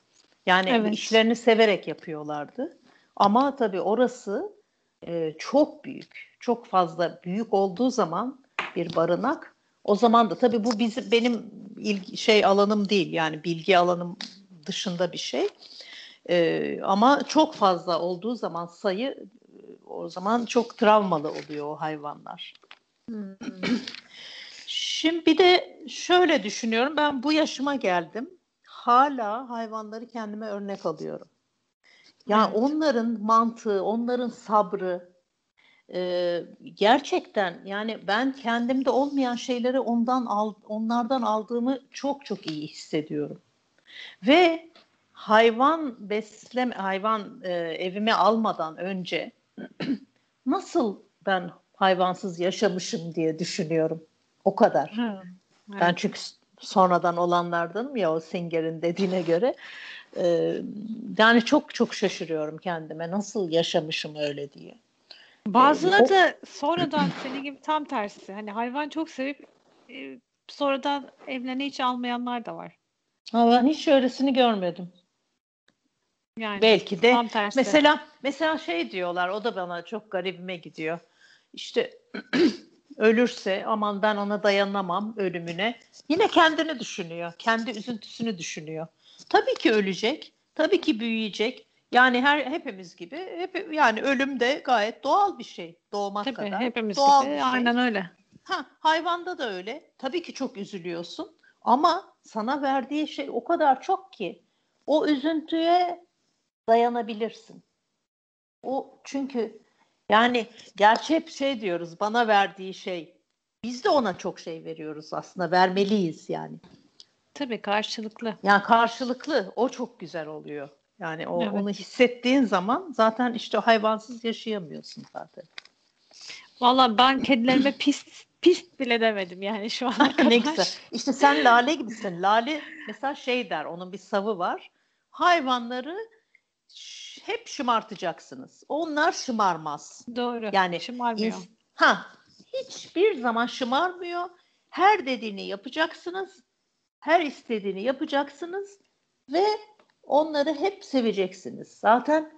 Yani evet. işlerini severek yapıyorlardı. Ama tabii orası e, çok büyük, çok fazla büyük olduğu zaman bir barınak O zaman da tabii bu bizim benim ilgi, şey alanım değil yani bilgi alanım dışında bir şey. Ee, ama çok fazla olduğu zaman sayı o zaman çok travmalı oluyor o hayvanlar. Hmm. Şimdi bir de şöyle düşünüyorum ben bu yaşıma geldim hala hayvanları kendime örnek alıyorum. Yani evet. onların mantığı, onların sabrı e, gerçekten yani ben kendimde olmayan şeyleri ondan al, onlardan aldığımı çok çok iyi hissediyorum. Ve hayvan besleme hayvan e, evime almadan önce <clears throat> nasıl ben hayvansız yaşamışım diye düşünüyorum. O kadar. Hı, evet. Ben çünkü sonradan olanlardanım ya o Singer'in dediğine göre. Ee, yani çok çok şaşırıyorum kendime nasıl yaşamışım öyle diye. Bazıları da sonradan senin gibi tam tersi. Hani hayvan çok sevip e, sonradan evlerine hiç almayanlar da var. Ha, ben hiç öylesini görmedim. Yani belki de tam tersi. mesela mesela şey diyorlar o da bana çok garibime gidiyor. İşte <clears throat> ölürse aman ben ona dayanamam ölümüne. Yine kendini düşünüyor. Kendi üzüntüsünü düşünüyor. Tabii ki ölecek. Tabii ki büyüyecek. Yani her hepimiz gibi hep yani ölüm de gayet doğal bir şey. Doğmak Tabii, kadar. hepimiz doğal gibi. Bir şey. Aynen öyle. Ha, hayvanda da öyle. Tabii ki çok üzülüyorsun ama sana verdiği şey o kadar çok ki o üzüntüye dayanabilirsin. O çünkü yani gerçek şey diyoruz bana verdiği şey. Biz de ona çok şey veriyoruz aslında. Vermeliyiz yani. Tabii karşılıklı. Yani karşılıklı. O çok güzel oluyor. Yani o, evet. onu hissettiğin zaman zaten işte hayvansız yaşayamıyorsun zaten. Valla ben kedilerime <clears throat> pis pis bile demedim yani şu ana <laughs> kadar. ne güzel. İşte sen Lale gibisin. Lale mesela şey der, onun bir savı var. Hayvanları hep şımartacaksınız. Onlar şımarmaz. Doğru. Yani şımarmıyor. Ins- ha hiçbir zaman şımarmıyor. Her dediğini yapacaksınız. Her istediğini yapacaksınız ve onları hep seveceksiniz. Zaten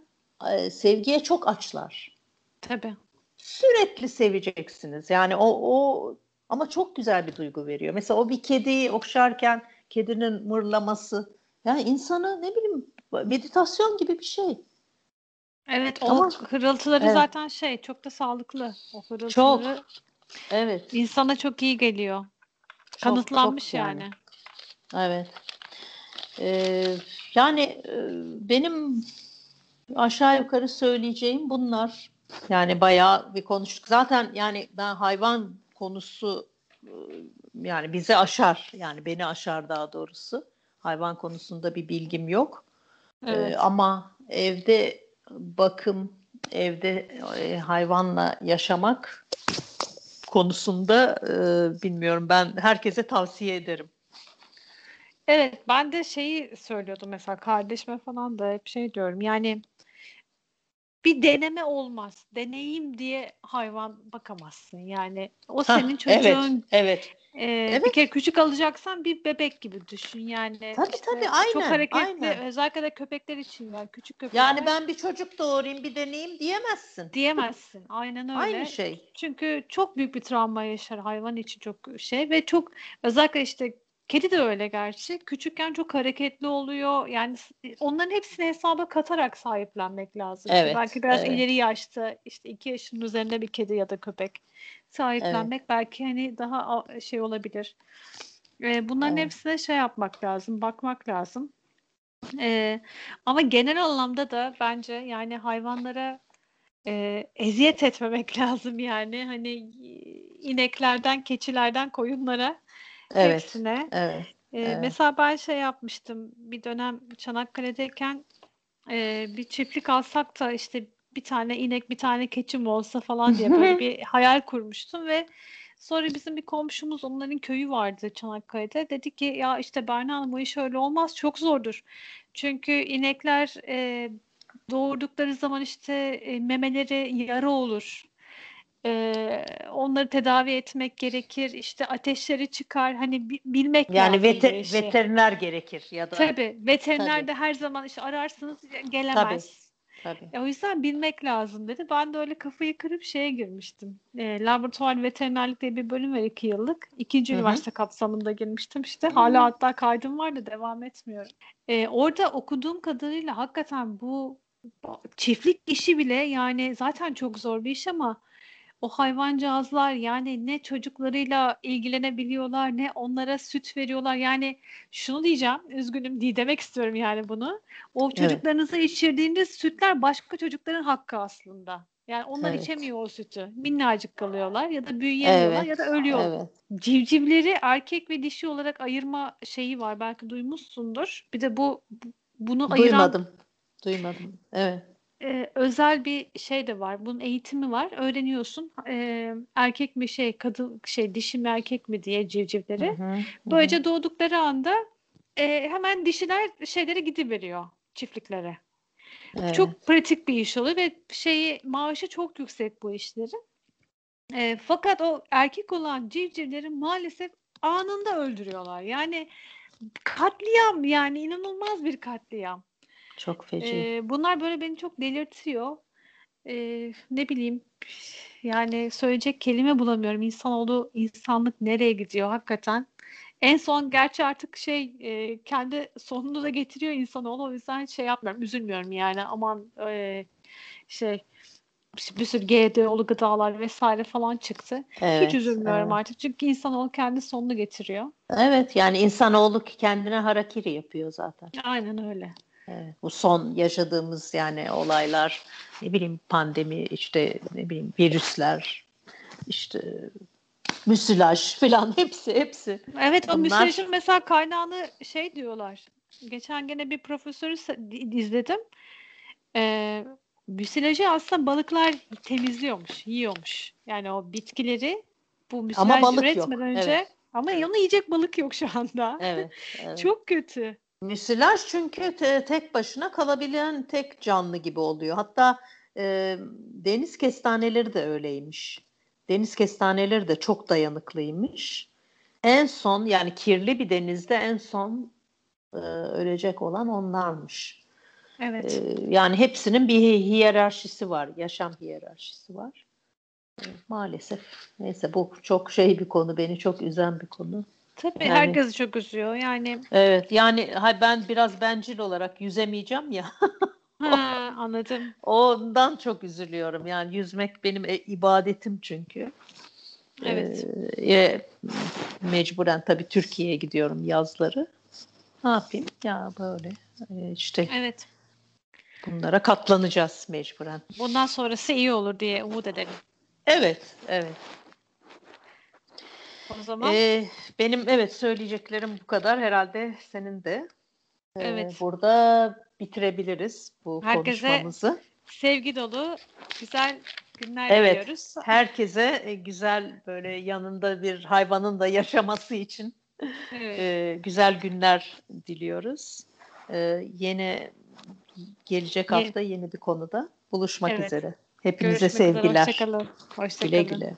e, sevgiye çok açlar. Tabii. Sürekli seveceksiniz. Yani o o ama çok güzel bir duygu veriyor. Mesela o bir kediyi okşarken kedinin mırlaması yani insanı ne bileyim meditasyon gibi bir şey. Evet o Ama, hırıltıları evet. zaten şey çok da sağlıklı. O hırıltıları çok. Evet. insana çok iyi geliyor. Çok, Kanıtlanmış çok yani. yani. Evet. Ee, yani e, benim aşağı yukarı söyleyeceğim bunlar. Yani bayağı bir konuştuk. Zaten yani ben hayvan konusu e, yani bizi aşar. Yani beni aşar daha doğrusu. Hayvan konusunda bir bilgim yok. Ee, evet. Ee, ama evde bakım, evde e, hayvanla yaşamak konusunda e, bilmiyorum ben herkese tavsiye ederim. Evet ben de şeyi söylüyordum mesela kardeşime falan da hep şey diyorum yani bir deneme olmaz. Deneyim diye hayvan bakamazsın. Yani o senin çocuğun. Evet. evet. E, evet. Bir kere küçük alacaksan bir bebek gibi düşün. Yani tabii işte tabii aynen. Çok hareketli. Aynen. Özellikle de köpekler için yani küçük köpekler. Yani ben bir çocuk doğurayım bir deneyim diyemezsin. Diyemezsin. Aynen öyle. Aynı şey. Çünkü çok büyük bir travma yaşar hayvan için çok şey ve çok özellikle işte Kedi de öyle gerçi. Küçükken çok hareketli oluyor. Yani onların hepsini hesaba katarak sahiplenmek lazım. Evet, belki biraz evet. ileri yaşta işte iki yaşının üzerinde bir kedi ya da köpek sahiplenmek evet. belki hani daha şey olabilir. Ee, bunların evet. hepsine şey yapmak lazım, bakmak lazım. Ee, ama genel anlamda da bence yani hayvanlara e, eziyet etmemek <laughs> lazım yani hani ineklerden, keçilerden koyunlara Evet. Hepsine. Evet. Ee, evet. Mesela ben şey yapmıştım bir dönem Çanakkale'deyken e, bir çiftlik alsak da işte bir tane inek bir tane keçim olsa falan diye böyle <laughs> bir hayal kurmuştum ve sonra bizim bir komşumuz onların köyü vardı Çanakkale'de dedi ki ya işte Berna Hanım o iş öyle olmaz çok zordur çünkü inekler e, doğurdukları zaman işte e, memeleri yara olur e, onları tedavi etmek gerekir. İşte ateşleri çıkar. Hani bilmek yani lazım. Yani veteriner gerekir ya da. Tabii. Veteriner Tabii. de her zaman işte ararsınız gelemez. Tabii. E, o yüzden bilmek lazım dedi. Ben de öyle kafayı kırıp şeye girmiştim. E, laboratuvar veterinerlik diye bir bölüm var iki yıllık. İkinci Hı hı. üniversite kapsamında girmiştim işte. Hala hatta kaydım var da devam etmiyorum. E, orada okuduğum kadarıyla hakikaten bu çiftlik işi bile yani zaten çok zor bir iş ama o hayvancağızlar yani ne çocuklarıyla ilgilenebiliyorlar ne onlara süt veriyorlar. Yani şunu diyeceğim üzgünüm diye demek istiyorum yani bunu. O çocuklarınıza içirdiğiniz sütler başka çocukların hakkı aslında. Yani onlar Evet. içemiyor o sütü. Minnacık kalıyorlar ya da büyüyemiyorlar Evet. ya da ölüyorlar. Evet. Civcivleri erkek ve dişi olarak ayırma şeyi var. Belki duymuşsundur. Bir de bu bu- bunu ayıran Duymadım. Duymadım. Evet. E, özel bir şey de var. Bunun eğitimi var. Öğreniyorsun. E, erkek mi şey, kadın şey, dişi mi erkek mi diye civcivleri. Hı hı, hı. Böylece doğdukları anda e, hemen dişiler şeylere gidiveriyor çiftliklere. Evet. Çok pratik bir iş oluyor ve şeyi maaşı çok yüksek bu işlerin. E, fakat o erkek olan civcivleri maalesef anında öldürüyorlar. Yani katliam yani inanılmaz bir katliam. Çok feci. Ee, bunlar böyle beni çok delirtiyor. Ee, ne bileyim yani söyleyecek kelime bulamıyorum. İnsanoğlu insanlık nereye gidiyor hakikaten. En son gerçi artık şey e, kendi sonunu da getiriyor insanoğlu. O yüzden şey yapmıyorum, üzülmüyorum yani. Aman e, şey bir sürü GDO'lu gıdalar vesaire falan çıktı. evet. Hiç üzülmüyorum evet. artık. Çünkü insanoğlu kendi sonunu getiriyor. Evet yani insanoğlu kendine harakiri yapıyor zaten. Aynen öyle. Evet, bu son yaşadığımız yani olaylar ne bileyim pandemi işte ne bileyim virüsler işte müsilaj falan <laughs> hepsi hepsi. Evet o Bunlar- müsilajın mesela kaynağını şey diyorlar. Geçen gene bir profesörü izledim. Ee, müsilajı aslında balıklar temizliyormuş, yiyormuş. Yani o bitkileri bu müsilaj balık yok, üretmeden önce evet. ama onu yiyecek balık yok şu anda. Evet. <laughs> evet. Çok kötü. Müsilaj çünkü te- tek başına kalabilen tek canlı gibi oluyor. Hatta e, deniz kestaneleri de öyleymiş. Deniz kestaneleri de çok dayanıklıymış. En son yani kirli bir denizde en son e, ölecek olan onlarmış. Evet. E, yani hepsinin bir hi- hiyerarşisi var, yaşam hiyerarşisi var. E, maalesef. Neyse bu çok şey bir konu, beni çok üzen bir konu. Tabii yani- herkesi çok üzüyor. Yani Evet yani hay ben biraz bencil olarak yüzemeyeceğim ya. ha, <laughs> anladım. Ondan çok üzülüyorum. Yani yüzmek benim e, ibadetim çünkü. Evet. Ee, mecburen tabii Türkiye'ye gidiyorum yazları. Ne yapayım? Ya böyle e, işte Evet. bunlara katlanacağız mecburen. Bundan sonrası iyi olur diye umut edelim. Evet, evet. O zaman Ee, benim evet söyleyeceklerim bu kadar. Herhalde senin de. Ee, Evet. Burada bitirebiliriz bu Herkese- konuşmamızı. sevgi dolu güzel günler Evet. diliyoruz. Herkese e, güzel böyle yanında bir hayvanın da yaşaması için Evet. e, güzel günler diliyoruz. E, yeni gelecek hafta yeni bir konuda buluşmak Evet. üzere. Hepinize Görüşmek üzere. sevgiler. Hoşçakalın. Güle Hoşçakalın. güle.